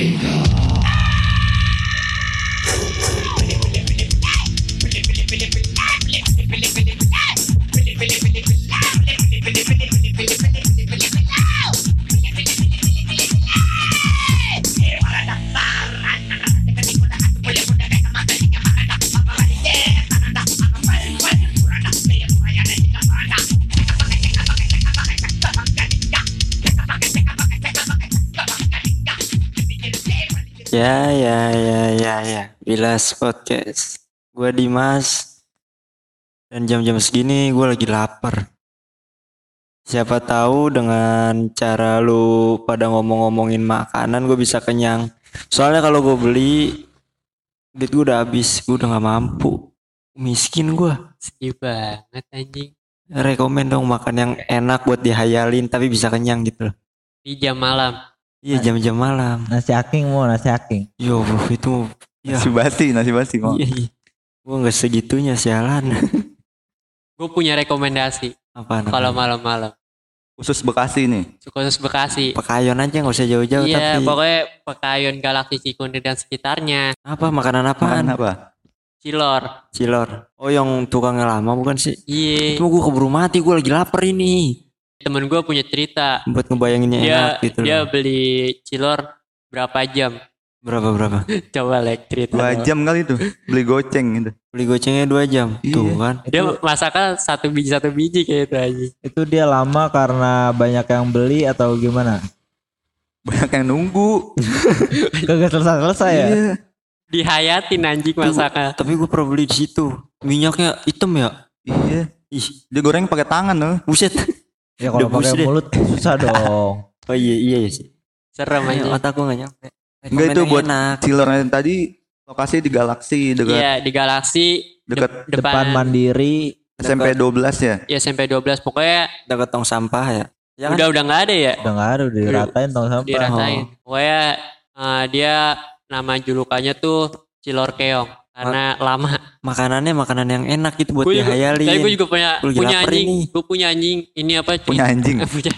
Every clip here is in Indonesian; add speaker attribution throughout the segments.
Speaker 1: Take off. Ya, ya, ya, ya, ya. Bilas Podcast. Gue Dimas. Dan jam-jam segini gue lagi lapar. Siapa tahu dengan cara lu pada ngomong-ngomongin makanan gue bisa kenyang. Soalnya kalau gue beli, duit gue udah habis. Gue udah gak mampu. Miskin gue.
Speaker 2: Sedih banget anjing.
Speaker 1: Rekomen dong makan yang enak buat dihayalin tapi bisa kenyang gitu loh.
Speaker 2: Di jam malam.
Speaker 1: Iya jam-jam malam.
Speaker 3: Nasi aking mau nasi aking.
Speaker 1: Yo bro itu ya
Speaker 4: Nasi basi, nasi basi mau.
Speaker 1: Iya, iya. Gue nggak segitunya sialan.
Speaker 2: Gue punya rekomendasi
Speaker 1: Apaan?
Speaker 2: kalau malam-malam.
Speaker 4: Khusus Bekasi nih.
Speaker 2: Khusus Bekasi.
Speaker 1: Pekayon aja nggak usah jauh-jauh
Speaker 2: Iya,
Speaker 1: tapi
Speaker 2: pokoknya Pekayon Galaksi Cikunir dan sekitarnya.
Speaker 1: apa makanan apaan?
Speaker 4: Makan apa?
Speaker 2: Cilor.
Speaker 1: Cilor. Oh yang tukangnya lama bukan sih?
Speaker 2: Iya.
Speaker 1: Cuma gue keburu mati, gue lagi lapar ini.
Speaker 2: Temen gue punya cerita.
Speaker 1: Buat ngebayanginnya
Speaker 2: Dia
Speaker 1: enak gitu
Speaker 2: dia
Speaker 1: loh.
Speaker 2: beli cilor berapa jam?
Speaker 1: Berapa berapa?
Speaker 2: Coba like cerita.
Speaker 4: Dua jam kali tuh. Beli goceng gitu.
Speaker 1: Beli gocengnya dua jam.
Speaker 4: Iya.
Speaker 1: Tuh kan.
Speaker 2: Dia masaknya satu biji satu biji kayak itu aja.
Speaker 3: Itu dia lama karena banyak yang beli atau gimana?
Speaker 4: Banyak yang nunggu.
Speaker 3: Kagak selesai-selesai ya?
Speaker 4: Iya.
Speaker 2: Dihayatin anjing masaknya.
Speaker 1: Tapi gue pernah beli di situ. Minyaknya hitam ya.
Speaker 4: Iya.
Speaker 1: Ih,
Speaker 4: Dia goreng pakai tangan loh.
Speaker 1: buset.
Speaker 3: Ya kalau pakai mulut susah dong.
Speaker 1: Oh iya iya iya sih.
Speaker 2: Serem
Speaker 1: Ayo,
Speaker 2: anjing.
Speaker 1: otak gue gak nyampe.
Speaker 4: Enggak itu
Speaker 1: yang
Speaker 4: buat
Speaker 1: enak.
Speaker 4: Cilornya tadi lokasi di Galaksi dekat
Speaker 2: Iya, di Galaksi
Speaker 4: dekat
Speaker 2: de-
Speaker 3: Depan mandiri.
Speaker 4: SMP 12 ya.
Speaker 2: ya SMP 12 pokoknya
Speaker 1: Dekat tong sampah ya. Ya kan?
Speaker 2: udah udah nggak ada ya
Speaker 3: Udah nggak ada, udah diratain tong sampah.
Speaker 2: diratain. Pokoknya eh, dia nama julukannya tuh Cilor Keong karena lama.
Speaker 1: Makanannya makanan yang enak gitu buat
Speaker 2: Gua
Speaker 1: dihayalin.
Speaker 2: Tapi gue juga punya
Speaker 1: lagi
Speaker 2: punya anjing. Gue punya anjing. Ini apa? cuy?
Speaker 4: Punya anjing.
Speaker 2: punya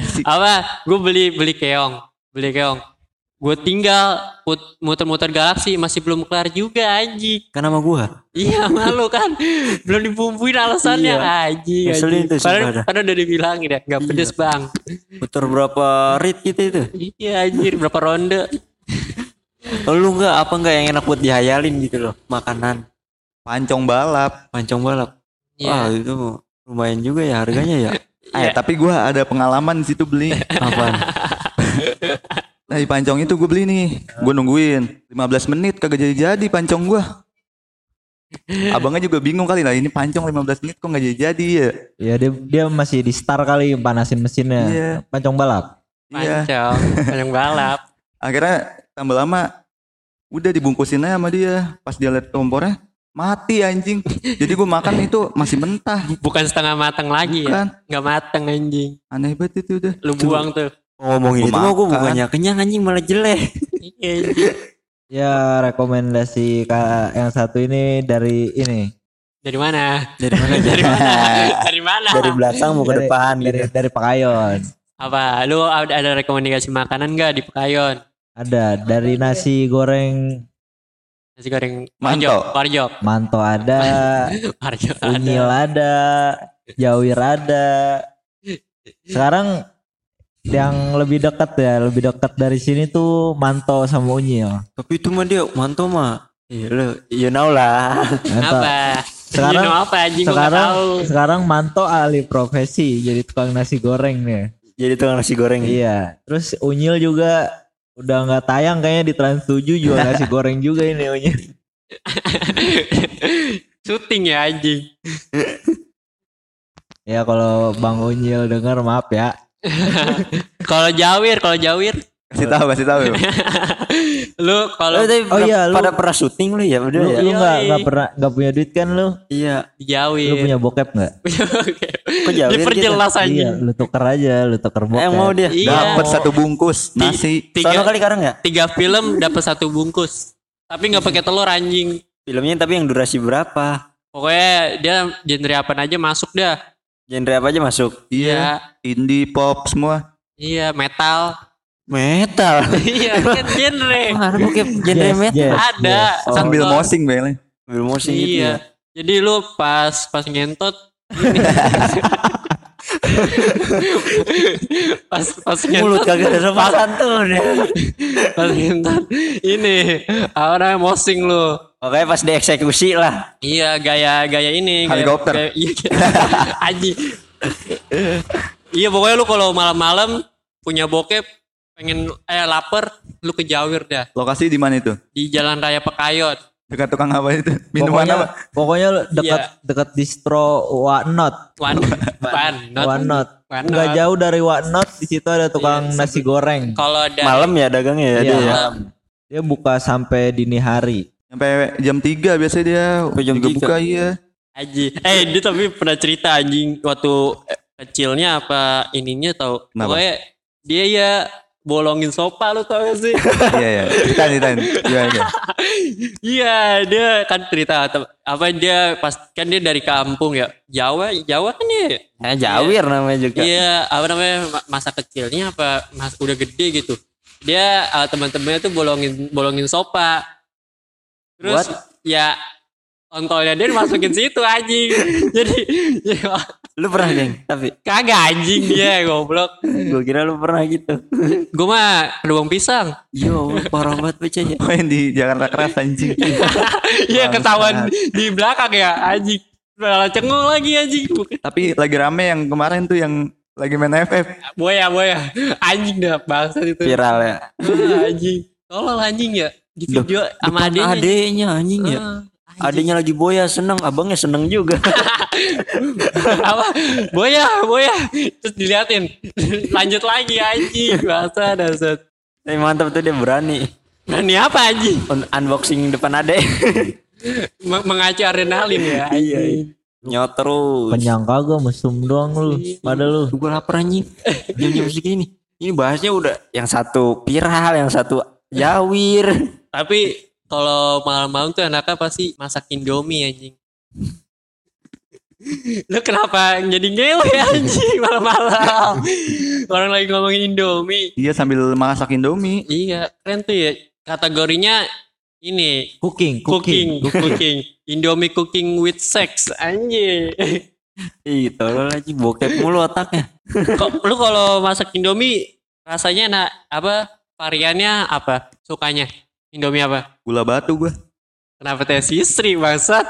Speaker 2: anjing. Apa? Gue beli beli keong, beli keong. Gue tinggal muter-muter galaksi masih belum kelar juga anjing.
Speaker 1: Kan sama gua.
Speaker 2: Iya malu kan Belum dibumbuin alasannya
Speaker 1: Iya.
Speaker 2: Anjing Padahal,
Speaker 1: dah.
Speaker 2: padahal udah dibilangin ya Gak
Speaker 1: Iya.
Speaker 2: pedes bang
Speaker 1: Putar berapa rit gitu itu?
Speaker 2: Iya anjir berapa ronde
Speaker 1: Lu enggak apa enggak yang enak buat dihayalin gitu loh makanan
Speaker 4: Pancong balap.
Speaker 1: pancong balap. Wah
Speaker 2: Iya
Speaker 1: itu lumayan juga ya harganya ya.
Speaker 4: Eh, tapi gua ada pengalaman di situ beli.
Speaker 1: Apaan?
Speaker 4: Nah, di pancong itu gue beli nih. Gue nungguin 15 menit kagak jadi-jadi pancong gua. Abangnya juga bingung kali lah ini pancong 15 menit kok nggak jadi-jadi ya.
Speaker 3: Ya dia dia masih di start kali panasin mesinnya.
Speaker 4: Iya.
Speaker 3: Pancong balap.
Speaker 4: Iya.
Speaker 2: Pancong Pancong balap
Speaker 4: Akhirnya tambah lama udah dibungkusin aja sama dia. Pas dia liat kompornya mati anjing. Jadi gue makan itu masih mentah.
Speaker 2: Bukan setengah matang lagi ya
Speaker 4: Bukan.
Speaker 2: Gak matang anjing
Speaker 4: Aneh banget itu udah.
Speaker 2: Lu buang tuh
Speaker 1: Ngomongin
Speaker 4: Gua
Speaker 1: itu gue bukannya kenyang anjing malah jelek.
Speaker 2: Iya.
Speaker 3: Ya rekomendasi ka- yang satu ini dari ini
Speaker 2: Dari mana?
Speaker 1: Dari mana
Speaker 2: Dari mana? Dari mana?
Speaker 1: Dari belakang mau ke
Speaker 3: dari,
Speaker 1: depan
Speaker 3: dari
Speaker 1: gitu.
Speaker 3: dari Pekayon.
Speaker 2: Apa? Lu ada, ada rekomendasi makanan gak di Pekayon?
Speaker 3: Ada dari nasi goreng
Speaker 2: Nasi goreng
Speaker 4: Manto.
Speaker 2: Warjok Warjok
Speaker 3: manto ada,
Speaker 2: ada
Speaker 3: unyil ada, jawir ada. Sekarang yang lebih dekat ya, lebih dekat dari sini tuh manto sama unyil.
Speaker 1: Tapi itu mah dia manto mah. Iya lu, you know lah.
Speaker 3: Manto.
Speaker 2: Apa?
Speaker 3: Sekarang-
Speaker 2: You know apa anjing
Speaker 3: Sekarang
Speaker 2: tahu.
Speaker 3: sekarang manto alih profesi jadi tukang nasi goreng nih.
Speaker 1: Jadi tukang nasi goreng.
Speaker 3: Iya. Terus unyil juga udah nggak tayang kayaknya di Trans 7 jual nasi goreng juga ini unyil.
Speaker 2: Syuting ya anjing.
Speaker 3: Ya kalau Bang Unyil denger maaf ya.
Speaker 2: Kalau Jawir, kalau Jawir,
Speaker 4: Kasih tahu, kasih tahu.
Speaker 2: Lu kalau
Speaker 1: Oh,
Speaker 3: Oh iya, lu-
Speaker 1: pada pernah syuting lu ya udah
Speaker 3: Lu
Speaker 1: ya.
Speaker 3: lu nggak
Speaker 2: Yoi.
Speaker 3: nggak pernah nggak punya duit kan lu?
Speaker 1: Iya.
Speaker 2: Jawir.
Speaker 3: Lu punya bokep nggak?
Speaker 1: Kok jawir
Speaker 2: Diperjelas
Speaker 3: Iya,
Speaker 2: anjing.
Speaker 3: lu tuker aja, lu tuker bokep.
Speaker 1: Eh mau dia.
Speaker 2: Iya.
Speaker 4: Dapat satu bungkus nasi.
Speaker 2: Tiga,
Speaker 1: Sono kali karang ya?
Speaker 2: tiga film dapat satu bungkus. Tapi nggak pakai telur anjing.
Speaker 1: Filmnya tapi yang durasi berapa?
Speaker 2: Pokoknya dia genre apa aja masuk dah.
Speaker 1: Genre apa aja masuk?
Speaker 4: Iya. Indie pop semua.
Speaker 2: Iya, metal.
Speaker 1: Metal.
Speaker 2: iya kan genre
Speaker 1: Ada bokep genre
Speaker 3: Yes,
Speaker 1: metal.
Speaker 3: yes,
Speaker 2: ada
Speaker 3: yes.
Speaker 1: Oh.
Speaker 4: Sambil mosing Bel.
Speaker 1: Ambil motion gitu
Speaker 2: iya
Speaker 1: ya.
Speaker 2: jadi lu pas pas ngentot ini. pas pas
Speaker 1: Mulut
Speaker 2: ngentot
Speaker 1: kagak ada sopan santun ya.
Speaker 2: pas ngentot ini namanya mosing lu
Speaker 1: Oke pas dieksekusi lah.
Speaker 2: Iya gaya gaya ini gaya-
Speaker 4: Helikopter.
Speaker 2: gaya, iya, Aji. iya pokoknya lu kalau malam-malam punya bokep pengen eh lapar lu ke Jawir dah
Speaker 4: Lokasi di mana itu?
Speaker 2: di Jalan Raya Pekayot.
Speaker 4: Dekat tukang apa itu? Minuman
Speaker 3: pokoknya,
Speaker 4: apa?
Speaker 3: Pokoknya dekat
Speaker 2: Iya.
Speaker 3: dekat distro Wanot.
Speaker 2: Wan Wan not.
Speaker 3: Wanot.
Speaker 2: Wanot.
Speaker 3: Nggak jauh dari Wanot di situ ada tukang nasi goreng.
Speaker 2: Kalau
Speaker 1: Malam ya dagangnya ya
Speaker 3: Iya,
Speaker 1: dia ya.
Speaker 3: malam. Dia buka sampai dini hari.
Speaker 4: Sampai jam 3 biasanya dia
Speaker 1: Sampai jam
Speaker 4: juga
Speaker 1: 3.
Speaker 4: buka iya.
Speaker 2: Aji. Eh dia tapi pernah cerita anjing waktu kecilnya apa ininya tau.
Speaker 4: Kenapa?
Speaker 2: Pokoknya dia ya bolongin sopa lu tau gak sih?
Speaker 4: Iya iya. Ceritain ceritain. Iya iya.
Speaker 2: Iya, dia kan cerita apa dia pas kan dia dari kampung ya. Jawa, Jawa kan dia.
Speaker 1: Ya, Jawir namanya juga.
Speaker 2: Iya, apa namanya ma- masa kecilnya apa mas udah gede gitu. Dia eh, teman-temannya tuh bolongin bolongin sopa. Terus ya ontolnya dia masukin situ anjing. Jadi ya,
Speaker 1: Lu pernah geng? Tapi
Speaker 2: kagak anjing dia goblok.
Speaker 1: gue kira lu pernah gitu.
Speaker 2: Gue mah kedubang pisang.
Speaker 1: Yo, parah banget bacanya.
Speaker 4: Main di Jakarta Keras anjing.
Speaker 2: Iya ketahuan di belakang ya anjing. Malah cengong lagi anjing.
Speaker 4: Tapi lagi rame yang kemarin tuh yang lagi main FF.
Speaker 2: Boya boya anjing dah bangsa itu.
Speaker 1: Viral ya.
Speaker 2: Ah, anjing. Tolol anjing ya. Di video sama adenya.
Speaker 1: adenya anjing ya.
Speaker 2: Ah,
Speaker 1: Adenya lagi boya seneng, abangnya seneng juga.
Speaker 2: apa boya boya terus diliatin lanjut lagi anjing bahasa dasar
Speaker 1: Tapi mantap tuh dia berani.
Speaker 2: berani apa anjing
Speaker 1: Un- Unboxing depan adek.
Speaker 2: M- mengacu adrenalin ya anjing
Speaker 1: Nyot terus.
Speaker 3: Kenyang kagak mesum doang lu. Pada lu.
Speaker 1: Gue lapar anjing. Jam-jam segini. Ini bahasnya udah yang satu viral, yang satu jawir.
Speaker 2: tapi kalau malam-malam tuh anaknya pasti masak indomie anjing. Lu kenapa jadi ngewe anjing malam-malam? Orang lagi ngomongin indomie.
Speaker 4: Iya sambil masak Indomie.
Speaker 2: iya keren tuh ya. Kategorinya ini.
Speaker 3: Cooking,
Speaker 2: cooking.
Speaker 3: Cooking.
Speaker 2: cooking, indomie cooking with sex anjing.
Speaker 1: Ih, tolol lagi bokep mulu otaknya.
Speaker 2: kok lu kalau masak indomie rasanya enak apa variannya apa? Sukanya indomie apa
Speaker 4: Gula batu gua.
Speaker 2: kenapa teh sisri bangsat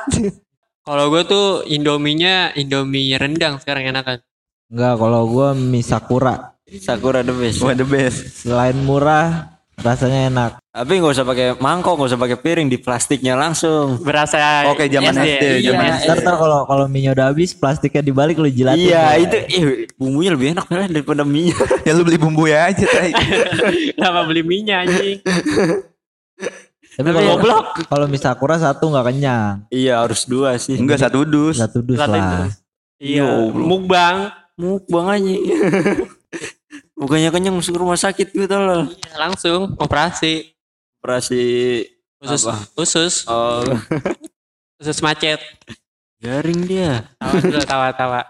Speaker 2: kalau gue tuh indominya indomie rendang sekarang enakan
Speaker 3: Enggak, kalau gua mie sakura.
Speaker 1: Sakura the best.
Speaker 4: Wah the best.
Speaker 3: Selain murah, rasanya enak.
Speaker 1: Tapi nggak usah pakai mangkok, nggak usah pakai piring, di plastiknya langsung.
Speaker 2: berasa
Speaker 4: Oke, zaman SD,
Speaker 2: iya,
Speaker 4: zaman
Speaker 2: SD.
Speaker 3: Ntar, kalau kalau mie udah habis, plastiknya dibalik lu jilatin.
Speaker 1: Iya,
Speaker 3: ya.
Speaker 1: itu eh, bumbunya lebih enak malah daripada mie.
Speaker 4: Ya lu beli bumbu ya aja tai.
Speaker 2: kenapa beli minyak anjing
Speaker 3: Tapi kalau
Speaker 2: goblok.
Speaker 3: kalau mie sakura satu nggak kenyang.
Speaker 1: iya, harus dua sih.
Speaker 4: Enggak satu dus.
Speaker 3: Satu dus
Speaker 2: Satu
Speaker 3: lah.
Speaker 2: dus. iya mukbang
Speaker 1: Mukbang aja. Bukannya kenyang masuk rumah sakit gitu loh.
Speaker 2: Iya, langsung operasi
Speaker 1: Operasi
Speaker 2: usus
Speaker 1: Apa?
Speaker 2: usus
Speaker 1: oh,
Speaker 2: usus macet
Speaker 1: garing dia.
Speaker 2: tawa dulu tawa tawa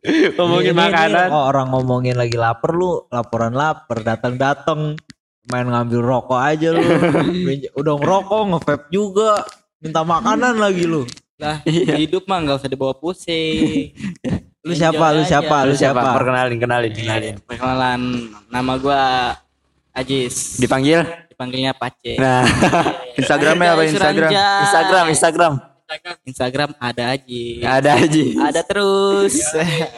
Speaker 2: ngomongin
Speaker 3: Ini-
Speaker 2: makanan
Speaker 3: ini, oh, orang ngomongin lagi lapar lu, laporan lapar, datang-datang main ngambil rokok aja lu. Udah ngerokok, nge-vape juga, minta makanan lagi lu.
Speaker 5: Lah, hidup mah nggak usah dibawa pusing.
Speaker 3: Lu siapa? Lu siapa? Lu siapa?
Speaker 1: Perkenalin, kenalin, kenalin.
Speaker 5: Perkenalan, nama gua Ajis.
Speaker 1: Dipanggil?
Speaker 5: Dipanggilnya Pace.
Speaker 1: Nah,
Speaker 4: Instagramnya apa Instagram?
Speaker 1: Instagram, Instagram.
Speaker 5: Instagram ada Ajis.
Speaker 1: Ada aja.
Speaker 5: Ada terus.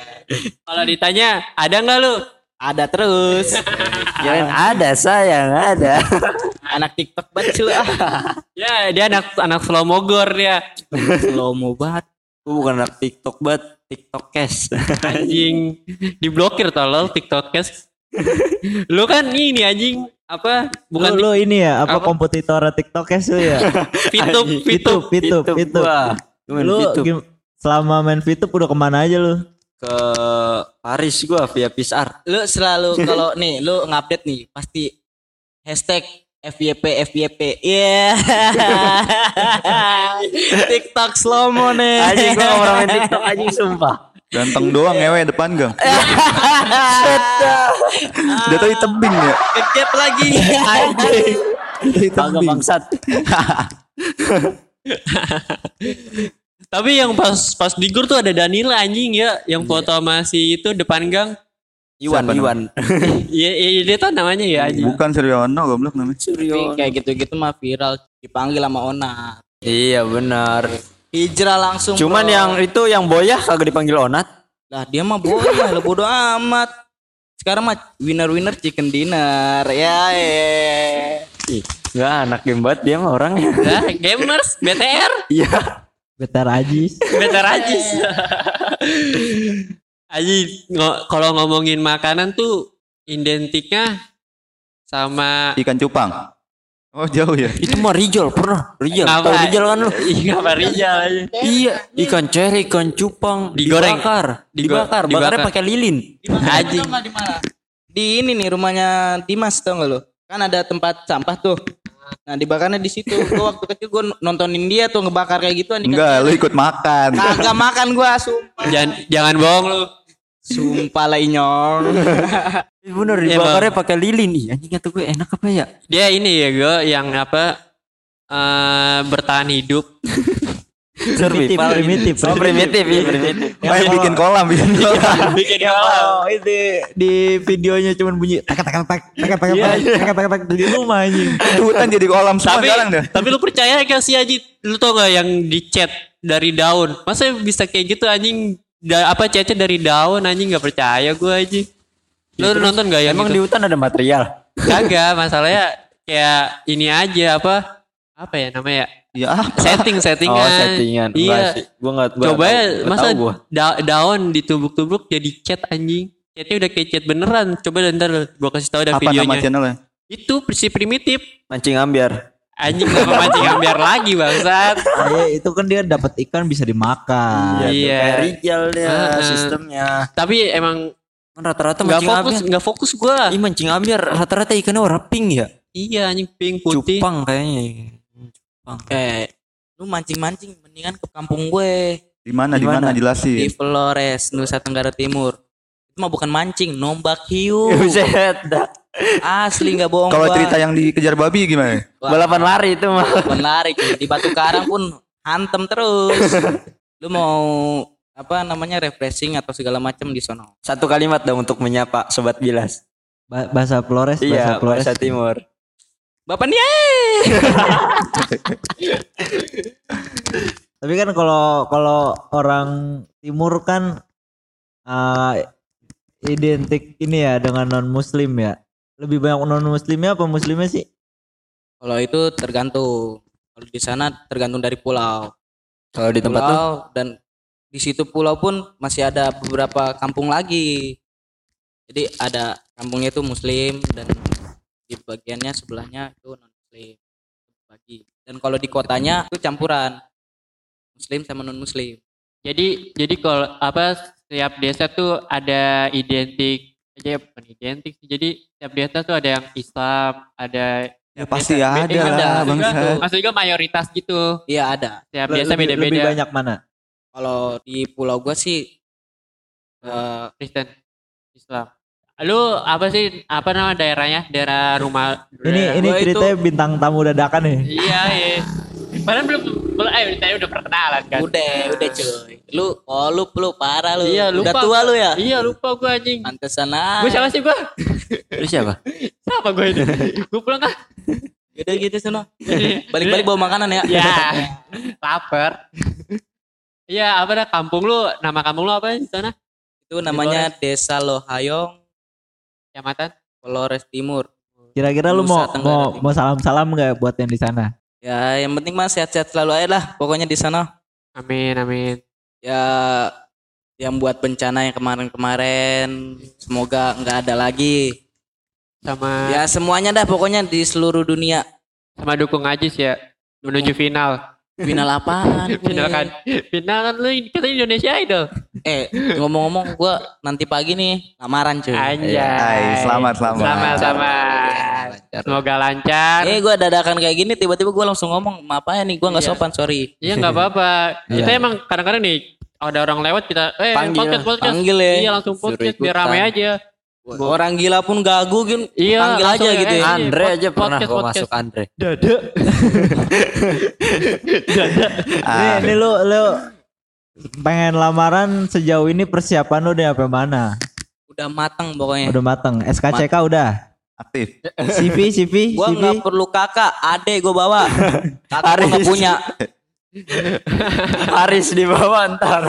Speaker 2: kalau ditanya ada nggak lu
Speaker 5: ada terus.
Speaker 1: Kirain ada sayang, ada.
Speaker 5: Anak TikTok banget. Ah,
Speaker 2: ya dia anak anak slow mogor dia
Speaker 5: Slow mo banget.
Speaker 1: Gue bukan anak TikTok banget, TikTok cash.
Speaker 2: anjing diblokir tolol tiktokers lu kan ini anjing apa
Speaker 3: Bukan lu, ini ya, apa,
Speaker 2: Apa?
Speaker 3: kompetitor TikTok ya?
Speaker 2: Fitup
Speaker 1: Anjing.
Speaker 2: Fitup
Speaker 3: Fitup, Fitup. Lu
Speaker 1: Fitup.
Speaker 3: gim- selama main Fitup udah ke mana aja lu?
Speaker 1: ke Paris gua via Pisar.
Speaker 5: Lu selalu kalau nih lu ngupdate nih pasti hashtag FYP FYP. Iya. TikTok slow mo nih.
Speaker 1: Anjing gua pernah main TikTok anjing sumpah.
Speaker 4: Ganteng doang ngewe depan gang. Udah tau tebing ya.
Speaker 5: Kecep lagi.
Speaker 3: Kagak bangsat.
Speaker 2: Tapi yang pas pas di gor tuh ada Danila anjing ya, yang foto sama si itu depan gang.
Speaker 1: Iwan
Speaker 4: Siapa
Speaker 1: Iwan
Speaker 2: Iya, iya dia tuh namanya ya anjing.
Speaker 4: Bukan Suryono goblok namanya.
Speaker 5: Tapi kayak gitu-gitu mah viral dipanggil sama Onat.
Speaker 1: iya benar
Speaker 5: Hijrah langsung.
Speaker 1: cuman
Speaker 5: bro.
Speaker 1: yang itu yang boyah kagak dipanggil onat
Speaker 5: lah dia mah boleh lah bodo amat. Sekarang mah winner-winner chicken dinner. Ya, ya.
Speaker 1: Nggak anak game banget dia mah orangnya
Speaker 2: Nah, gamers, BTR,
Speaker 1: iya
Speaker 3: Betar Ajis.
Speaker 2: BTR Ajis. Aji, kalau ngomongin makanan tuh identiknya sama
Speaker 4: Ikan cupang. Oh jauh ya.
Speaker 1: itu mah Rijal pernah Rijal tahu Rijal kan lu
Speaker 2: Iya, apa Rijal aja.
Speaker 1: iya ikan ceri ikan cupang
Speaker 2: Digoreng.
Speaker 1: dibakar dibakar
Speaker 2: dibakar.
Speaker 1: bakarnya pakai lilin
Speaker 2: Anjing.
Speaker 5: Di mana? Di ini nih rumahnya Dimas tau gak lo? Kan ada tempat sampah tuh. Nah dibakarnya di situ. Gua waktu kecil gua nontonin dia tuh ngebakar kayak gitu.
Speaker 4: Enggak, lu ikut makan.
Speaker 5: Kagak makan gua sumpah.
Speaker 2: Jangan jangan bohong lu.
Speaker 5: Sumpah lah inyong.
Speaker 1: bener
Speaker 2: Iya,
Speaker 1: dibakarnya pakai lilin ih anjing kata gue enak apa ya
Speaker 2: Dia ini ya gue yang apa eh bertahan hidup.
Speaker 3: Primitif, primitif,
Speaker 1: oh primitif iya primitif
Speaker 4: Main bikin kolam, bikin kolam.
Speaker 2: Bikin
Speaker 3: Oh, itu di videonya cuman bunyi tak tak tak tak tak tak tak tak tak di rumah anjing.
Speaker 4: Itu hutan jadi kolam semua
Speaker 2: tapi
Speaker 4: sekarang dah.
Speaker 2: tapi lu percaya gak sih Aji? Lu tau gak yang di chat dari daun? Masa bisa kayak gitu anjing? Da, apa chatnya dari daun anjing nggak percaya gue aja. Lu nonton gak yang
Speaker 1: emang di
Speaker 2: gitu?
Speaker 1: hutan ada material
Speaker 2: Kagak, masalahnya kayak ini aja apa? Apa ya namanya?
Speaker 4: Ya ah,
Speaker 2: Setting settingan.
Speaker 1: oh settingan
Speaker 2: Iya.
Speaker 1: gua nggak gua
Speaker 2: Coba ya, masa
Speaker 1: gua
Speaker 2: da- daun ditubruk-tubruk jadi chat anjing. Chatnya udah kayak chat beneran. Coba ntar gua kasih tahu ada
Speaker 4: apa nama
Speaker 2: videonya.
Speaker 4: channelnya?
Speaker 2: Itu si primitif.
Speaker 1: mancing ambiar
Speaker 2: Anjing kenapa mancing ambiar lagi bangsat.
Speaker 3: Iya, itu kan dia dapat ikan bisa dimakan.
Speaker 2: Iya.
Speaker 1: kayak Rijal dia
Speaker 2: Ah.
Speaker 1: sistemnya
Speaker 2: Tapi emang
Speaker 1: kan rata-rata
Speaker 2: nggak
Speaker 1: mancing
Speaker 2: fokus,
Speaker 1: ambiar
Speaker 2: nggak fokus gua.
Speaker 1: Ih mancing ambiar rata-rata ikannya warna pink ya
Speaker 2: Iya anjing pink putih.
Speaker 1: cupang kayaknya cupang
Speaker 5: Eh, lu mancing-mancing mendingan ke kampung gue
Speaker 4: Di mana? Di
Speaker 1: Di
Speaker 4: mana?
Speaker 1: mana?
Speaker 5: di
Speaker 4: Jelasin.
Speaker 5: Flores, Nusa Tenggara Timur. Itu mah bukan mancing, nombak hiu.
Speaker 1: Buset.
Speaker 5: Asli nggak bohong
Speaker 4: Kalau cerita yang dikejar babi gimana?
Speaker 5: Wah,
Speaker 1: balapan lari itu mah
Speaker 5: menarik di Batu Karang pun hantem terus. Lu mau apa namanya refreshing atau segala macam di sono.
Speaker 1: satu kalimat dong untuk menyapa sobat bilas
Speaker 3: Ba- bahasa Flores, bahasa
Speaker 1: iya
Speaker 3: Flores.
Speaker 1: bahasa timur
Speaker 5: Bapak nih
Speaker 3: Tapi kan kalau kalau orang timur kan eh, identik ini ya dengan non muslim ya. Lebih banyak non muslimnya apa muslimnya sih?
Speaker 5: Kalau itu tergantung. Kalau di sana tergantung dari pulau.
Speaker 1: kalau di tempat tuh
Speaker 5: pulau dan di situ pulau pun masih ada beberapa kampung lagi. Jadi ada kampungnya itu muslim dan di bagiannya sebelahnya itu non muslim. Bagi. Dan kalau di kotanya itu campuran muslim sama non muslim.
Speaker 2: Jadi jadi kalau apa setiap desa tuh ada identik aja bukan identik sih. Jadi setiap desa tuh ada yang Islam, ada
Speaker 4: Ya pasti
Speaker 2: desa-
Speaker 4: ada lah,
Speaker 2: maksud
Speaker 4: bangsa.
Speaker 2: Maksud juga mayoritas gitu.
Speaker 5: Iya ada.
Speaker 2: Setiap
Speaker 3: Le-
Speaker 2: desa
Speaker 3: lebih, lebih
Speaker 2: beda-beda.
Speaker 3: banyak mana?
Speaker 5: Kalau di pulau gua sih eh,
Speaker 2: Kristen Islam. Lu apa sih apa nama daerahnya? Daerah rumah
Speaker 3: Ini ini
Speaker 5: gua itu-
Speaker 3: ceritanya bintang tamu dadakan nih.
Speaker 2: Iya, iya. Padahal belum belum eh tadi udah perkenalan kan.
Speaker 5: udah udah cuy. Lu oh lu lu parah lu.
Speaker 2: Iya, lupa.
Speaker 5: Udah tua lu ya.
Speaker 2: Iya, lupa gua anjing.
Speaker 5: Pantesan aja.
Speaker 2: Gue siapa sih gua?
Speaker 1: lu siapa
Speaker 2: Siapa gue ini? gue pulang ah.
Speaker 5: Udah gitu sono. Balik-balik bawa makanan ya.
Speaker 2: Ya, lapar. Iya, apa dah kampung lu? Nama kampung lu apa di sana?
Speaker 5: Itu namanya Desa Lohayong,
Speaker 2: Kecamatan?
Speaker 5: Flores Timur.
Speaker 3: Kira-kira lu mau
Speaker 5: Tenggara
Speaker 3: mau
Speaker 5: Timur.
Speaker 3: mau salam-salam nggak buat yang di sana?
Speaker 5: Ya, yang penting mah sehat-sehat selalu aja lah. Pokoknya di sana.
Speaker 2: Amin, amin.
Speaker 5: Ya, yang buat bencana yang kemarin-kemarin, semoga nggak ada lagi.
Speaker 2: Sama
Speaker 5: Ya semuanya dah pokoknya di seluruh dunia.
Speaker 2: sama dukung Ajis ya menuju final.
Speaker 5: Final apaan?
Speaker 2: Final kan. Final kan lu katanya Indonesia Idol.
Speaker 5: Eh, ngomong-ngomong gua nanti pagi nih lamaran cuy.
Speaker 2: Anjay.
Speaker 4: Hai, selamat, selamat.
Speaker 2: Selamat, selamat. Semoga lancar.
Speaker 5: Eh, gua dadakan kayak gini tiba-tiba gua langsung ngomong, "Maaf ya nih, gua nggak
Speaker 2: Iya.
Speaker 5: sopan, sorry."
Speaker 2: Iya nggak apa-apa. Kita emang kadang-kadang nih ada orang lewat kita eh
Speaker 1: Panggil.
Speaker 2: podcast podcast
Speaker 5: Panggil ya.
Speaker 2: iya langsung podcast biar rame aja
Speaker 5: Orang gila pun gagu kan
Speaker 2: iya
Speaker 5: panggil aja gitu ya.
Speaker 1: Andre aja pernah
Speaker 2: podcast,
Speaker 1: gua
Speaker 2: podcast.
Speaker 1: masuk Andre.
Speaker 3: Dada. Nih,
Speaker 4: Ah,
Speaker 3: ini lu lu pengen lamaran sejauh ini persiapan lu udah sampai mana?
Speaker 5: Udah matang pokoknya.
Speaker 3: Udah mateng. SKCK udah.
Speaker 4: aktif.
Speaker 3: CV CV
Speaker 5: Gua nggak perlu kakak, ade gue bawa. Kakak gua nggak
Speaker 1: Haris.
Speaker 5: punya.
Speaker 1: Haris di bawah ntar.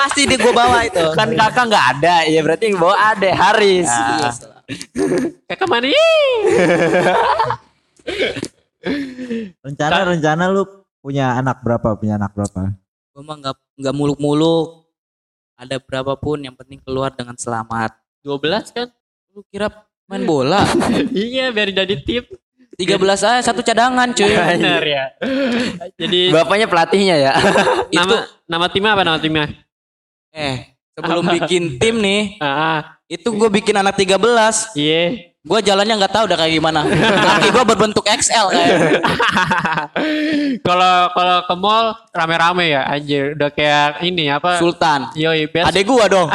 Speaker 5: pasti di gue bawa itu.
Speaker 1: kan kakak nggak ada, ya berarti yang bawa ada Haris.
Speaker 5: Iya,
Speaker 2: kakak mana Ih.
Speaker 3: Rencana rencana lu punya anak berapa? Punya anak berapa?
Speaker 5: Gue mah nggak nggak muluk-muluk. Ada berapapun yang penting keluar dengan selamat.
Speaker 2: 12 kan
Speaker 5: Lu kira main bola?
Speaker 2: iya biar jadi tim
Speaker 5: 13 aja satu cadangan cuy.
Speaker 2: benar ya jadi
Speaker 1: Bapaknya pelatihnya ya.
Speaker 5: itu
Speaker 2: nama nama timnya apa nama timnya
Speaker 5: eh sebelum bikin tim nih,
Speaker 2: ah ah.
Speaker 5: itu gue bikin anak 13.
Speaker 2: iya
Speaker 5: Gue jalannya nggak tahu udah kayak gimana. Kaki gue berbentuk XL kayak.
Speaker 2: kalau kalau ke mall rame-rame ya anjir udah kayak ini apa
Speaker 5: Sultan.
Speaker 2: yoi best
Speaker 5: Adek gua dong.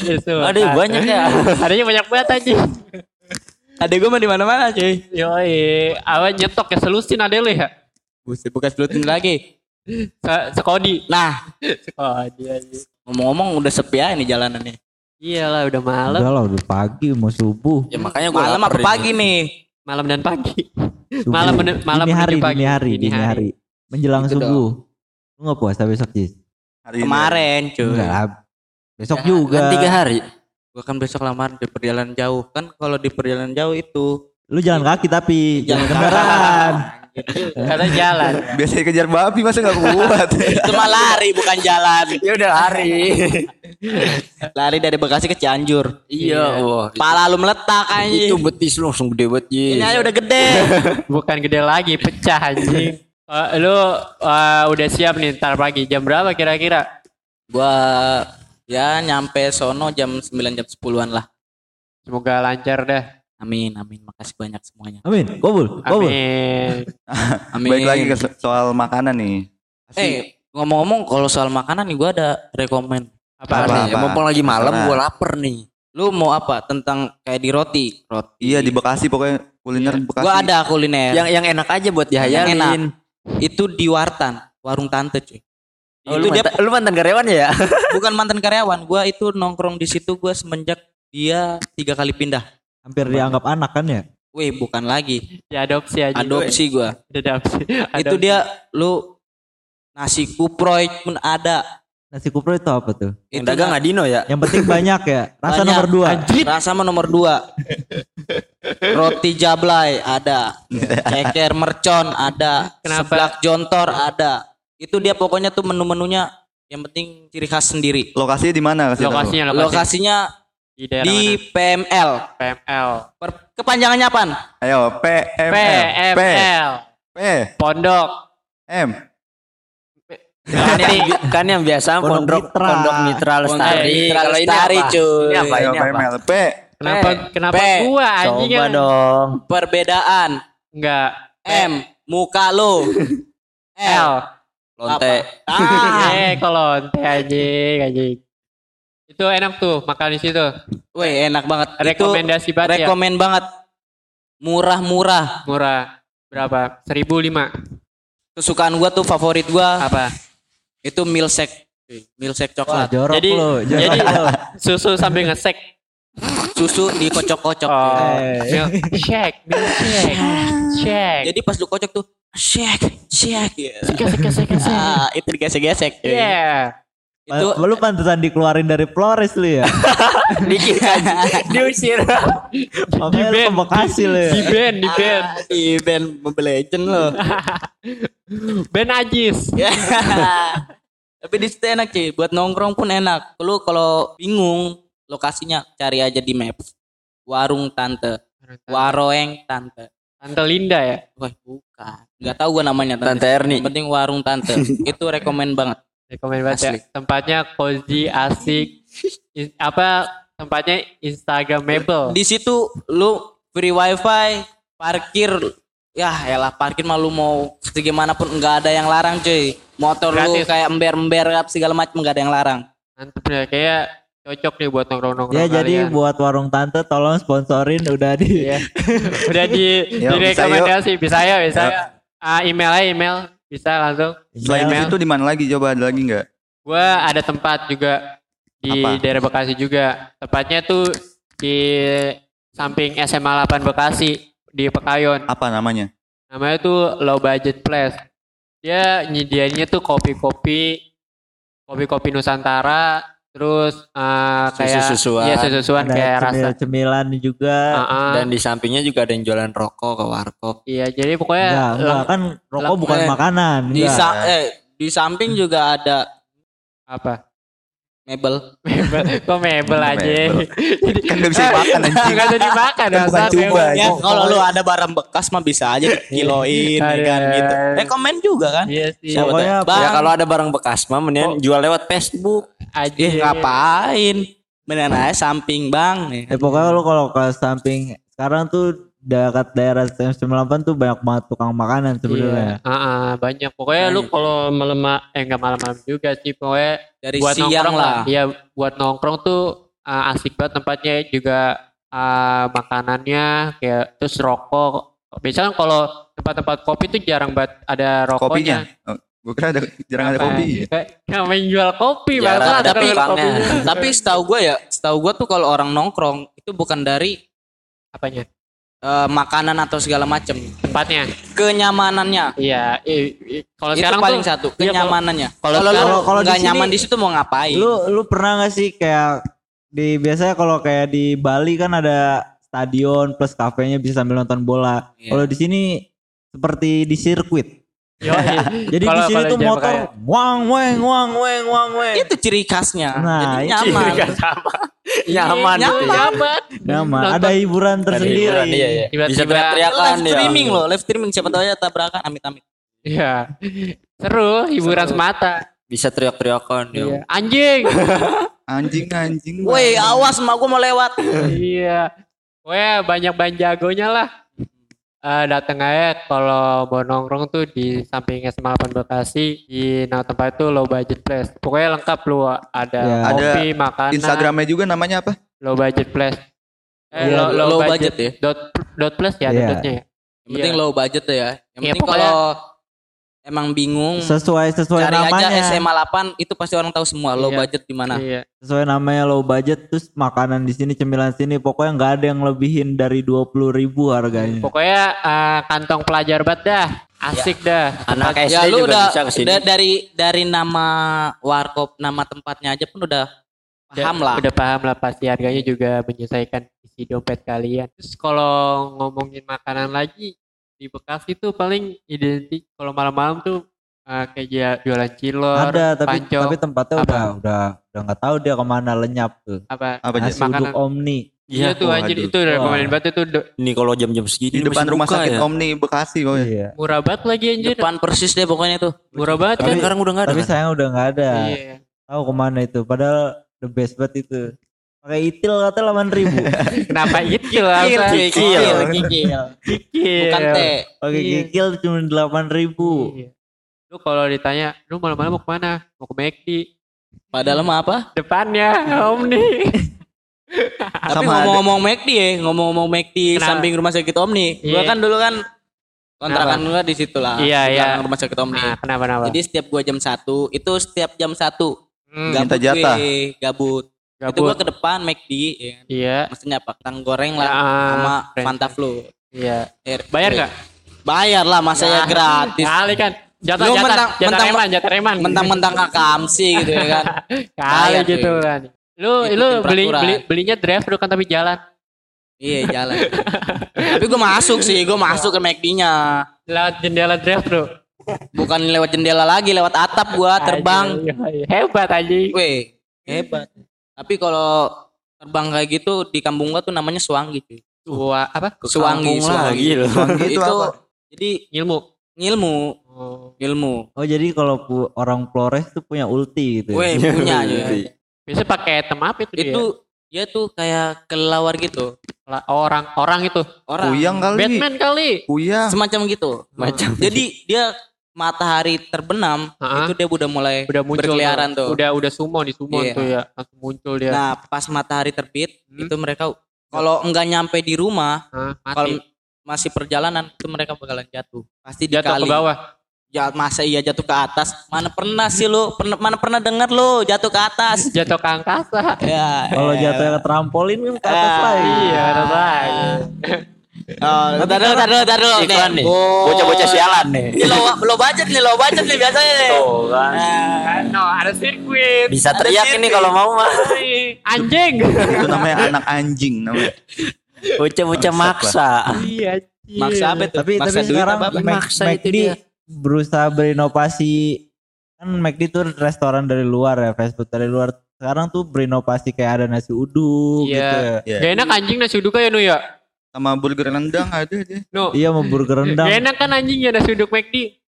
Speaker 2: itu
Speaker 1: Aduh banyak ya.
Speaker 2: adanya banyak banget anjir
Speaker 5: Adek gua mah di mana-mana cuy.
Speaker 2: yoi awan nyetok ya selusin ada lu ya
Speaker 5: Buset bukan selutin lagi.
Speaker 2: Se- sekodi
Speaker 5: Nah,
Speaker 2: sekodi anjir
Speaker 5: ngomong-ngomong udah sepi aja nih jalanannya.
Speaker 2: iyalah udah malam
Speaker 3: Udah lah udah pagi mau subuh.
Speaker 1: Ya makanya gua
Speaker 5: Malam apa pagi
Speaker 1: ini.
Speaker 5: nih?
Speaker 2: malam dan pagi
Speaker 3: Subuh.
Speaker 2: malam malam
Speaker 3: dini hari,
Speaker 2: pagi.
Speaker 3: dini hari,
Speaker 2: Dini
Speaker 3: dini
Speaker 2: hari.
Speaker 3: hari. Menjelang
Speaker 5: Gitu
Speaker 3: subuh. Lu nggak puasa besok?
Speaker 4: Hari ini.
Speaker 5: Kemarin cuy.
Speaker 3: Enggak. Besok
Speaker 2: Ya,
Speaker 3: juga.
Speaker 1: Kan tiga hari.
Speaker 5: Gua kan besok lamaran di perjalanan jauh. Kan kalau di perjalanan jauh itu
Speaker 3: Lu jalan kaki tapi
Speaker 5: Jalan
Speaker 3: kendaraan.
Speaker 2: karena jalan
Speaker 4: Biasanya kejar babi masa nggak kuat.
Speaker 5: itu mah lari bukan jalan.
Speaker 1: Ya udah hari.
Speaker 5: Lari dari Bekasi ke Cianjur.
Speaker 1: iya, wah.
Speaker 5: Pala lu meletak aja.
Speaker 1: Itu betis lu langsung gede banget.
Speaker 5: Ini aja udah gede.
Speaker 2: bukan gede lagi pecah anjing Eh, lu eh, udah siap nih ntar pagi jam berapa kira-kira
Speaker 5: gua ya nyampe sono jam 9 jam 10-an lah.
Speaker 2: semoga lancar dah
Speaker 5: Amin, amin. Makasih banyak semuanya.
Speaker 3: Amin. Kabul, kabul.
Speaker 2: amin
Speaker 5: Amin.
Speaker 4: Baik lagi ke so- soal makanan nih.
Speaker 5: Eh, ngomong-ngomong kalau soal makanan nih gua ada rekomen.
Speaker 2: apa,
Speaker 1: Apa,
Speaker 4: Apa,
Speaker 1: nih?
Speaker 4: apa?
Speaker 1: Mumpung lagi malam gua lapar nih.
Speaker 5: Lu mau apa tentang kayak di roti? Roti.
Speaker 4: Iya di Bekasi pokoknya kuliner Bekasi.
Speaker 5: Gua ada kuliner.
Speaker 1: Yang yang enak aja buat dihayalin.
Speaker 5: itu di Wartan, warung tante cuy.
Speaker 1: Oh,
Speaker 5: itu
Speaker 1: lu,
Speaker 5: dia
Speaker 1: mantan, lu mantan karyawan ya?
Speaker 5: bukan mantan karyawan. Gua itu nongkrong di situ gua semenjak dia tiga kali pindah.
Speaker 3: Hampir dianggap anak kan ya?
Speaker 5: Wih, bukan lagi.
Speaker 2: diadopsi aja
Speaker 5: Adopsi gua.
Speaker 2: adopsi
Speaker 5: Itu dia lu nasi kuproy pun ada.
Speaker 3: Nasi kupro itu apa tuh?
Speaker 1: Yang
Speaker 5: Itu
Speaker 1: dagang
Speaker 5: na-
Speaker 1: Adino ya?
Speaker 3: Yang penting banyak ya. Rasa
Speaker 5: Banyak.
Speaker 3: nomor dua.
Speaker 5: Rasa mah nomor dua. Roti jablay ada. Ceker mercon ada.
Speaker 2: Kenapa?
Speaker 5: Seblak jontor ada. Itu dia pokoknya tuh menu-menunya yang penting ciri khas sendiri.
Speaker 4: Lokasinya di mana?
Speaker 2: Lokasinya lokasi
Speaker 5: Lokasinya
Speaker 2: di daerah
Speaker 5: di
Speaker 2: mana?
Speaker 5: PML.
Speaker 2: PML
Speaker 5: Per- kepanjangannya apaan?
Speaker 4: Ayo P M L P
Speaker 2: PML
Speaker 4: P
Speaker 2: Pondok
Speaker 4: M.
Speaker 1: kan, yang, kan yang biasa
Speaker 3: Pondok
Speaker 1: pondok
Speaker 3: Mitra.
Speaker 1: pondok mitra lestari.
Speaker 5: Mitra
Speaker 1: Kalau ini
Speaker 5: Lestari,
Speaker 1: apa?
Speaker 5: cuy.
Speaker 1: Ini apa? Ini
Speaker 4: P
Speaker 1: apa?
Speaker 4: M L P.
Speaker 2: kenapa kenapa
Speaker 5: P.
Speaker 2: gua anjing
Speaker 1: Coba dong.
Speaker 5: Perbedaan
Speaker 2: enggak
Speaker 5: M muka lo.
Speaker 2: L
Speaker 1: Lonte.
Speaker 5: Ah,
Speaker 2: eh kalau teh anjing anjing itu enak tuh makan di situ
Speaker 5: weh enak banget.
Speaker 2: rekomendasi
Speaker 5: Itu
Speaker 2: banget ya
Speaker 5: rekomen banget. Murah-murah.
Speaker 2: murah berapa seribu lima
Speaker 5: Kesukaan gua tuh favorit gua
Speaker 2: apa
Speaker 5: itu milkshake. Cuy. Milkshake
Speaker 3: Wah,
Speaker 5: coklat.
Speaker 3: jorok
Speaker 2: Jadi-
Speaker 3: lu. jorok
Speaker 2: jadi
Speaker 3: lu.
Speaker 2: susu sambil ngesek
Speaker 5: Susu dikocok-kocok.
Speaker 2: oh
Speaker 3: Eh.
Speaker 2: milkshake milkshake shake
Speaker 5: Jadi pas lu kocok tuh shake, shake. gitu.
Speaker 2: gesek gesek gesek
Speaker 5: Ah, itu digesek-gesek. cuy.
Speaker 2: yeah
Speaker 5: Itu
Speaker 3: Lu pantesan dikeluarin dari Flores lu ya.
Speaker 1: Dikit kan. Diusir.
Speaker 3: Makanya lu ke Bekasi lu ya.
Speaker 2: di band di band
Speaker 5: Ah, di band Mobile Legend lo.
Speaker 2: band Ajis
Speaker 5: Tapi di situ enak cuy, buat nongkrong pun enak. Lu kalau bingung lokasinya cari aja di Maps. Warung Tante, Waroeng Tante.
Speaker 2: Tante Linda ya
Speaker 5: Wah, bukan. Enggak tahu gua namanya
Speaker 1: Tante Erni.
Speaker 5: Yang penting warung Tante. Itu rekomen banget.
Speaker 2: rekomend banget ya tempatnya cozy asik In- apa tempatnya instagramable
Speaker 5: Di situ lu free wifi, parkir ya elah parkir mah lu mau segimana pun nggak ada yang larang cuy motor lu
Speaker 2: Gratis.
Speaker 5: kayak ember-ember segala macam nggak ada yang larang
Speaker 2: Mantep ya kayak cocok nih buat nongkrong-nongkrong
Speaker 3: Ya jadi
Speaker 2: kalian.
Speaker 3: buat warung tante tolong sponsorin udah di
Speaker 2: Iya. Udah di
Speaker 4: Yuk,
Speaker 2: direkomendasi bisa ya bisa ya. Ah, email aja email bisa langsung.
Speaker 4: Selain
Speaker 2: email.
Speaker 4: itu di mana lagi coba ada lagi nggak?
Speaker 2: Gua ada tempat juga di
Speaker 4: Apa?
Speaker 2: daerah Bekasi juga. Tepatnya tuh di samping SMA 8 Bekasi di Pekayon.
Speaker 4: Apa namanya?
Speaker 2: Namanya tuh low budget place. Dia nyediainnya tuh kopi-kopi kopi-kopi Nusantara terus eh, kayak
Speaker 1: Susu-susuan.
Speaker 2: Iya, susu-susuan
Speaker 3: ada
Speaker 2: kayak rasa
Speaker 3: cemil-cemilan juga.
Speaker 2: Ah, ah.
Speaker 1: Dan di sampingnya juga ada yang jualan rokok ke warkop.
Speaker 2: Iya, jadi pokoknya
Speaker 3: Enggak, enggak kan rokok bukan
Speaker 5: eh,
Speaker 3: makanan.
Speaker 5: di
Speaker 3: enggak.
Speaker 5: sa- eh di samping juga ada
Speaker 2: apa?
Speaker 5: Mebel
Speaker 2: Mebel, kok mebel aja.
Speaker 4: Mebel. Kan nggak bisa dimakan, anjing.
Speaker 2: Nggak bisa dimakan.
Speaker 4: Kan bukan coba,
Speaker 5: ya kalau lu ada barang bekas mah bisa aja kiloin
Speaker 2: Ada.
Speaker 5: kan gitu eh komen juga kan
Speaker 2: Iya sih.
Speaker 3: Pokoknya
Speaker 1: Ya kalau ada barang bekas mah mendingan jual lewat Facebook.
Speaker 2: Aja.
Speaker 5: eh, ngapain beneran aja samping bang nih
Speaker 3: Eh pokoknya lu kalau ke samping sekarang tuh dekat daerah SM98 tuh banyak banget tukang makanan sebenarnya.
Speaker 2: Iya. Ah, ah, banyak. Pokoknya lu kalau malam eh enggak malam-malam juga sih. Pokoknya
Speaker 5: dari
Speaker 2: buat
Speaker 5: siang
Speaker 2: nongkrong
Speaker 5: lah
Speaker 2: Iya, buat nongkrong tuh ah, asik banget tempatnya juga ah, makanannya kayak terus rokok. Biasanya kan kalau tempat-tempat kopi tuh jarang banget ada rokoknya.
Speaker 4: Kopinya. Oh, gue kira ada jarang ada
Speaker 2: Apa?
Speaker 4: kopi.
Speaker 2: Kayak nggak main jual kopi,
Speaker 1: Jarang
Speaker 2: Bang.
Speaker 1: ada
Speaker 2: Tapi
Speaker 1: tukangnya.
Speaker 5: tapi setahu gue ya setahu gue tuh kalau orang nongkrong itu bukan dari
Speaker 2: apanya?
Speaker 5: Eh, makanan atau segala macem
Speaker 2: Tempatnya.
Speaker 5: kenyamanannya
Speaker 2: Iya, i- i- kalau
Speaker 5: itu
Speaker 2: sekarang
Speaker 5: paling
Speaker 2: tuh
Speaker 5: satu
Speaker 2: iya, kalau-
Speaker 5: kenyamanannya
Speaker 2: kalau
Speaker 5: kalau
Speaker 3: kalau di
Speaker 5: nggak nyaman di situ mau ngapain
Speaker 3: Lu lu pernah gak sih kayak di biasanya kalau kayak di Bali kan ada stadion plus kafenya bisa sambil nonton bola.
Speaker 5: Iya.
Speaker 3: Kalau di sini seperti di sirkuit.
Speaker 2: Yoi.
Speaker 3: Jadi
Speaker 2: Kalau-
Speaker 3: di sini tuh motor
Speaker 2: kayak-
Speaker 3: wang weng wang weng wang weng.
Speaker 5: itu ciri khasnya
Speaker 3: Nah,
Speaker 5: Jadi nyaman
Speaker 2: Nggak sama.
Speaker 1: Nyaman
Speaker 2: Iya,
Speaker 1: gitu ya.
Speaker 2: nyaman.
Speaker 3: Nyaman. Ada hiburan tersendiri.
Speaker 1: Hiburan, iya, iya.
Speaker 2: Tiba-tiba-
Speaker 1: Bisa teriak-teriakan
Speaker 5: live
Speaker 1: dia.
Speaker 5: streaming loh live streaming siapa tahu ya tabrakan amit amit
Speaker 2: Iya. Seru, hiburan
Speaker 5: Seru.
Speaker 2: semata.
Speaker 1: Bisa teriak-teriakan.
Speaker 2: Iya. Anjing.
Speaker 4: Anjing anjing.
Speaker 5: woi awas mak gua mau lewat
Speaker 2: iya. Pokoknya banyak ban jagonya lah. Eh datang aja kalau mau nongkrong tuh di samping SMA 8 Bekasi di nama tempat itu low budget place. Pokoknya lengkap lu ada
Speaker 3: Ya.
Speaker 2: kopi, makanan,
Speaker 4: Instagramnya juga namanya apa?
Speaker 2: low budget place. Eh,
Speaker 3: Iya,
Speaker 2: low,
Speaker 5: low budget ya?
Speaker 2: Dot, dot plus ya, ada
Speaker 3: Iya.
Speaker 2: dotnya ya.
Speaker 5: yang penting
Speaker 2: Iya.
Speaker 5: low budget ya yang
Speaker 2: Iya,
Speaker 5: penting
Speaker 2: pokoknya-
Speaker 5: kalau emang bingung
Speaker 3: Sesuai sesuai
Speaker 5: cari
Speaker 3: namanya.
Speaker 5: aja SMA 8 itu pasti orang tahu semua low
Speaker 2: Iya.
Speaker 5: budget di mana
Speaker 2: Iya.
Speaker 3: Sesuai namanya low budget terus makanan di sini cemilan sini pokoknya nggak ada yang lebihin dari 20.000 ribu harganya.
Speaker 2: Pokoknya eh, kantong pelajar banget dah. Asik dah.
Speaker 1: Anak SD
Speaker 5: ya lu
Speaker 1: juga
Speaker 5: udah
Speaker 1: bisa ke sini.
Speaker 5: da- dari dari nama warkop nama tempatnya aja pun udah paham
Speaker 2: Udah-
Speaker 5: lah
Speaker 2: Udah paham lah pasti harganya juga menyesuaikan isi dompet kalian. Terus kalau ngomongin makanan lagi di Bekasi tuh paling identik kalau malam-malam tuh eh, kayak jualan cilor,
Speaker 3: ada tapi
Speaker 2: pancong,
Speaker 3: tapi tempatnya
Speaker 2: Apa?
Speaker 3: udah udah udah nggak tahu dia ke mana lenyap tuh.
Speaker 2: apa
Speaker 4: Apa
Speaker 3: Nasi
Speaker 4: aja?
Speaker 2: makanan.
Speaker 3: uduk Omni.
Speaker 2: Iya tuh anjir
Speaker 4: waduh.
Speaker 2: itu udah rekomenin banget itu
Speaker 1: Ini kalau jam-jam segini
Speaker 4: Di depan rumah sakit
Speaker 1: ya.
Speaker 4: Omni Bekasi kok ya.
Speaker 3: Iya.
Speaker 2: murah banget lagi anjir.
Speaker 5: depan persis deh pokoknya tuh
Speaker 2: Murah banget
Speaker 1: Tapi
Speaker 2: kan.
Speaker 1: sekarang udah nggak ada.
Speaker 3: Tapi
Speaker 1: kan?
Speaker 3: sayang udah nggak ada.
Speaker 2: Iya.
Speaker 3: Tahu ke mana itu? Padahal the best banget itu. Pakai itil kata 8 ribu.
Speaker 2: Kenapa itu lah?
Speaker 5: Kikil, kikil, kikil.
Speaker 2: Kikil.
Speaker 5: Bukan teh.
Speaker 3: Pakai
Speaker 2: Iya.
Speaker 3: kikil cuma 8 ribu.
Speaker 2: Iya. Lu kalau ditanya, lu malam-malam mau ke mana? Mau ke McD.
Speaker 5: Padahal mah apa?
Speaker 2: Depannya Omni.
Speaker 5: Tapi ngomong-ngomong McD ya, ngomong-ngomong McD samping rumah sakit Omni. Gua
Speaker 2: Iya.
Speaker 5: kan dulu kan kontrakan gua di situ lah.
Speaker 2: Iya,
Speaker 5: di
Speaker 2: iya.
Speaker 5: rumah sakit Omni.
Speaker 2: Nah, kenapa kenapa?
Speaker 5: Jadi setiap gua jam 1, itu setiap jam 1
Speaker 2: Hmm,
Speaker 5: gabut
Speaker 4: Minta jatah.
Speaker 5: gue, gabut. Itu gua
Speaker 2: gabut.
Speaker 5: ke depan McD ya. kan.
Speaker 2: Iya.
Speaker 5: Maksudnya apa? Kentang goreng lah
Speaker 2: Ya,
Speaker 5: sama
Speaker 2: friend.
Speaker 5: Fanta Flu.
Speaker 2: Iya.
Speaker 5: Eh,
Speaker 2: Bayar
Speaker 5: eh,
Speaker 2: nggak?
Speaker 5: Bayar lah, masa ya gratis.
Speaker 2: Kali kan. Jatah
Speaker 5: Lu
Speaker 2: jatah
Speaker 5: mentang-
Speaker 2: jatah
Speaker 5: mentang-
Speaker 2: reman, jatah reman.
Speaker 5: Mentang-mentang kakak Amsi gitu ya kan.
Speaker 2: Kali
Speaker 5: bayar,
Speaker 2: gitu
Speaker 5: cuy.
Speaker 2: kan. Lu
Speaker 5: Ikutin
Speaker 2: lu beli, beli belinya drive lu kan tapi jalan.
Speaker 5: Iya jalan. Tapi gue masuk sih, gue masuk ke McD-nya.
Speaker 2: Lewat jendela drive lu.
Speaker 5: Bukan lewat jendela lagi, lewat atap gua terbang.
Speaker 2: Anjing, Hebat anjing.
Speaker 5: Weh, hebat. Tapi kalau terbang kayak gitu di kampung gua tuh namanya suwangi cuy.
Speaker 2: Wah, apa?
Speaker 5: Suwangi,
Speaker 1: Kampung
Speaker 5: suwangi.
Speaker 1: lagi.
Speaker 4: Suwangi itu
Speaker 5: Itu
Speaker 4: apa?
Speaker 5: jadi
Speaker 2: Ilmu.
Speaker 5: ngilmu,
Speaker 2: Oh.
Speaker 5: ilmu.
Speaker 3: Oh jadi kalau orang Flores tuh punya ulti gitu. ya?
Speaker 5: Weh, punya ya.
Speaker 2: Biasa pakai item apa itu dia?
Speaker 5: Itu dia tuh kayak kelelawar gitu.
Speaker 2: La- orang orang itu
Speaker 5: orang
Speaker 4: Kuyang kali.
Speaker 2: Batman kali
Speaker 4: Kuyang.
Speaker 5: semacam gitu
Speaker 1: Macam.
Speaker 5: jadi dia matahari terbenam
Speaker 2: Ha-ha.
Speaker 5: itu dia udah mulai
Speaker 2: udah muncul
Speaker 5: berkeliaran tuh.
Speaker 2: udah udah summon di summon
Speaker 5: Iya.
Speaker 2: tuh ya langsung muncul dia.
Speaker 5: Nah pas matahari terbit
Speaker 2: Hmm.
Speaker 5: itu mereka kalau enggak nyampe di rumah
Speaker 2: Hah,
Speaker 5: kalau masih perjalanan itu mereka bakalan jatuh. Pasti
Speaker 2: jatuh
Speaker 5: dikali.
Speaker 2: ke bawah?
Speaker 5: Ya masa iya jatuh ke atas? Mana pernah sih lu? Pernah mana pernah dengar lu? Jatuh ke atas.
Speaker 2: Jatuh ke angkasa.
Speaker 5: Ya
Speaker 3: Kalau
Speaker 5: eh.
Speaker 3: jatuhnya ke trampolin kan ke atas
Speaker 5: Ah,
Speaker 3: lagi.
Speaker 2: iya ada lagi
Speaker 5: oh tar dulu tar dulu tar dulu
Speaker 1: Iklan nih.
Speaker 5: Oh.
Speaker 1: Bocah-bocah sialan nih.
Speaker 5: ini lo lo budget nih lo budget nih biasanya nih
Speaker 1: Tuh kan.
Speaker 5: Nah,
Speaker 2: no ada sirkuit
Speaker 1: Bisa
Speaker 5: Ada
Speaker 1: teriak ini kalau mau mah.
Speaker 2: anjing
Speaker 4: Itu namanya anak anjing namanya.
Speaker 1: Bocah-bocah maksa.
Speaker 2: iya
Speaker 5: maksa apa itu
Speaker 3: Tapi
Speaker 5: maksa
Speaker 3: tapi sekarang
Speaker 5: apa apa?
Speaker 3: Mac-
Speaker 1: Maksa itu
Speaker 3: McD
Speaker 1: dia.
Speaker 3: berusaha berinovasi kan McD itu restoran dari luar ya fast food dari luar sekarang tuh berinovasi kayak ada nasi uduk
Speaker 2: Iya.
Speaker 3: gitu
Speaker 4: Iya.
Speaker 2: gak enak anjing nasi uduk ya nu ya
Speaker 4: Sama burger rendang ada dia.
Speaker 2: no
Speaker 3: iya mau burger rendang
Speaker 2: gak enak kan anjingnya nasi uduk McD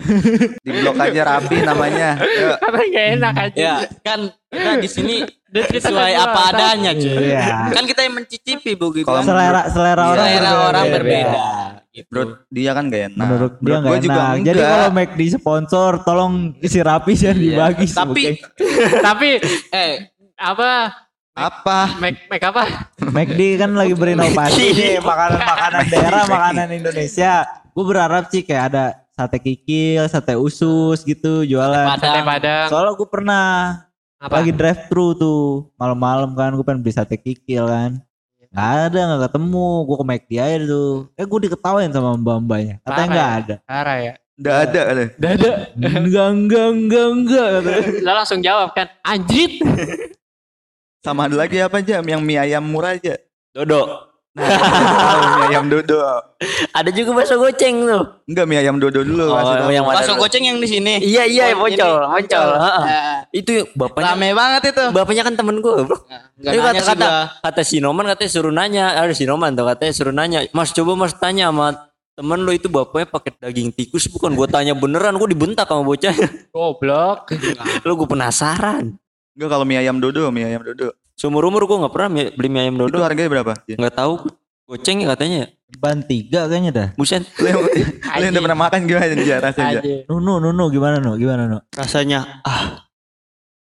Speaker 4: Di blok aja rapi namanya. Ya.
Speaker 2: karena gak enak anjing
Speaker 5: ya kan kita di sini sesuai apa adanya cuy
Speaker 3: Iya.
Speaker 5: kan kita yang mencicipi begitu
Speaker 4: Kalau
Speaker 3: selera selera orang
Speaker 5: selera
Speaker 3: berbeda.
Speaker 5: orang berbeda gitu.
Speaker 4: Menurut dia kan gak enak.
Speaker 3: menurut dia
Speaker 4: Menurut
Speaker 3: nggak
Speaker 4: gua juga
Speaker 3: enak jadi
Speaker 4: enggak.
Speaker 3: kalau McD sponsor tolong isi rapi dibagi
Speaker 5: Iya. tapi
Speaker 3: sebagainya.
Speaker 2: tapi
Speaker 5: eh
Speaker 2: apa
Speaker 4: apa?
Speaker 2: Mac Mac apa?
Speaker 3: McD kan lagi berinovasi. Nih makanan-makanan daerah makanan Indonesia. Gue berharap sih kayak ada sate kikil sate usus gitu jualan.
Speaker 2: Sate padang.
Speaker 3: Soalnya gue pernah
Speaker 2: apa?
Speaker 3: lagi drive thru tuh. Malam-malam kan gue pengen beli sate kikil kan. Nggak ada nggak ketemu. Gue ke McD aja tuh. Eh gue diketawain sama mbak mbaknya katanya
Speaker 2: Parah
Speaker 3: nggak
Speaker 2: ya?
Speaker 3: ada.
Speaker 2: Parah ya?
Speaker 4: Nggak ada ada.
Speaker 2: Udah ada
Speaker 3: enggak enggak enggak enggak.
Speaker 2: Lo langsung jawab kan Anjrit
Speaker 4: Sama ada lagi apa aja yang mie ayam murah aja.
Speaker 1: Dodo.
Speaker 4: Tahu mie ayam dodo.
Speaker 1: Ada juga bakso goceng tuh.
Speaker 4: Enggak mie ayam dodo dulu. tahu.
Speaker 1: Oh, yang
Speaker 5: bakso
Speaker 1: dulu?
Speaker 5: goceng yang di sini
Speaker 1: Iya iya
Speaker 5: Oh,
Speaker 1: heeh.
Speaker 5: Eh,
Speaker 1: Itu bapaknya
Speaker 5: rame banget itu
Speaker 1: bapaknya kan temen gue bro.
Speaker 5: nggak
Speaker 1: Itu kata, kata, kata Sinoman katanya suruh nanya, ada Sinoman tuh katanya suruh nanya. Mas coba mas tanya sama temen lo itu bapaknya pakai daging tikus bukan gue tanya beneran gue dibentak sama bocahnya
Speaker 2: Goblok
Speaker 1: lo gue penasaran
Speaker 4: Enggak kalau mie ayam dodo, mie ayam dodo.
Speaker 1: seumur umur gue nggak pernah beli mie ayam
Speaker 4: Itu
Speaker 1: dodo
Speaker 4: harganya berapa?
Speaker 1: nggak tahu. Goceng ya katanya. Ya
Speaker 3: ban tiga kayaknya dah.
Speaker 1: Buset.
Speaker 4: Lu yang, udah pernah makan gimana aja rasanya?
Speaker 3: Nunu Nunu gimana nu gimana nu
Speaker 1: rasanya ah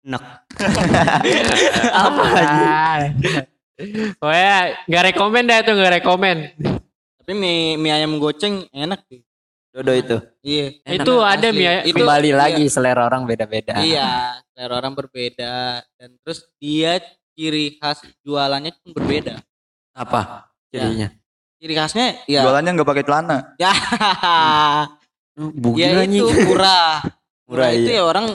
Speaker 1: enak. Apa aja
Speaker 2: Ah. Pokoknya gak rekomen dah itu gak rekomen.
Speaker 5: Tapi mie, mie ayam goceng enak sih.
Speaker 1: Dodo itu.
Speaker 5: Iya.
Speaker 2: Itu ada mie ay-
Speaker 5: itu
Speaker 1: kembali
Speaker 5: iya.
Speaker 1: lagi selera orang beda-beda.
Speaker 5: Iya selera orang berbeda dan terus dia ciri khas jualannya pun berbeda.
Speaker 1: Apa jadinya
Speaker 5: ciri khasnya ya.
Speaker 4: Jualannya nggak pakai celana.
Speaker 5: ya.
Speaker 1: Bugil
Speaker 5: ya itu murah.
Speaker 1: Murah,
Speaker 5: murah itu
Speaker 1: iya.
Speaker 5: ya orang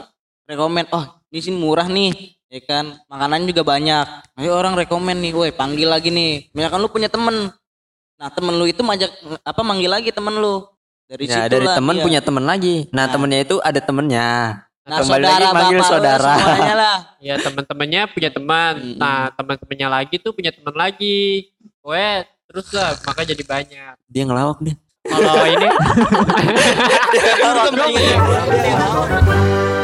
Speaker 5: rekomen oh di sini murah nih ya kan. Makanan juga banyak. Ayo orang rekomen nih woi panggil lagi nih. Misalkan lu punya temen. Nah temen lu itu majak apa manggil lagi temen lu. Dari
Speaker 1: ya
Speaker 5: situ
Speaker 1: dari
Speaker 5: lah
Speaker 1: teman
Speaker 5: dia.
Speaker 1: punya teman lagi. Nah,
Speaker 5: Nah.
Speaker 1: temennya itu ada temennya
Speaker 5: nah
Speaker 1: kembali
Speaker 5: saudara
Speaker 1: lagi manggil
Speaker 5: bapak
Speaker 1: saudara.
Speaker 5: semuanya lah.
Speaker 2: Ya teman-temannya punya teman.
Speaker 5: Mm-mm.
Speaker 2: Nah teman-temannya lagi tuh punya teman lagi. Pokoknya terus lah maka jadi banyak.
Speaker 1: Dia ngelawak dia.
Speaker 2: Kalau ini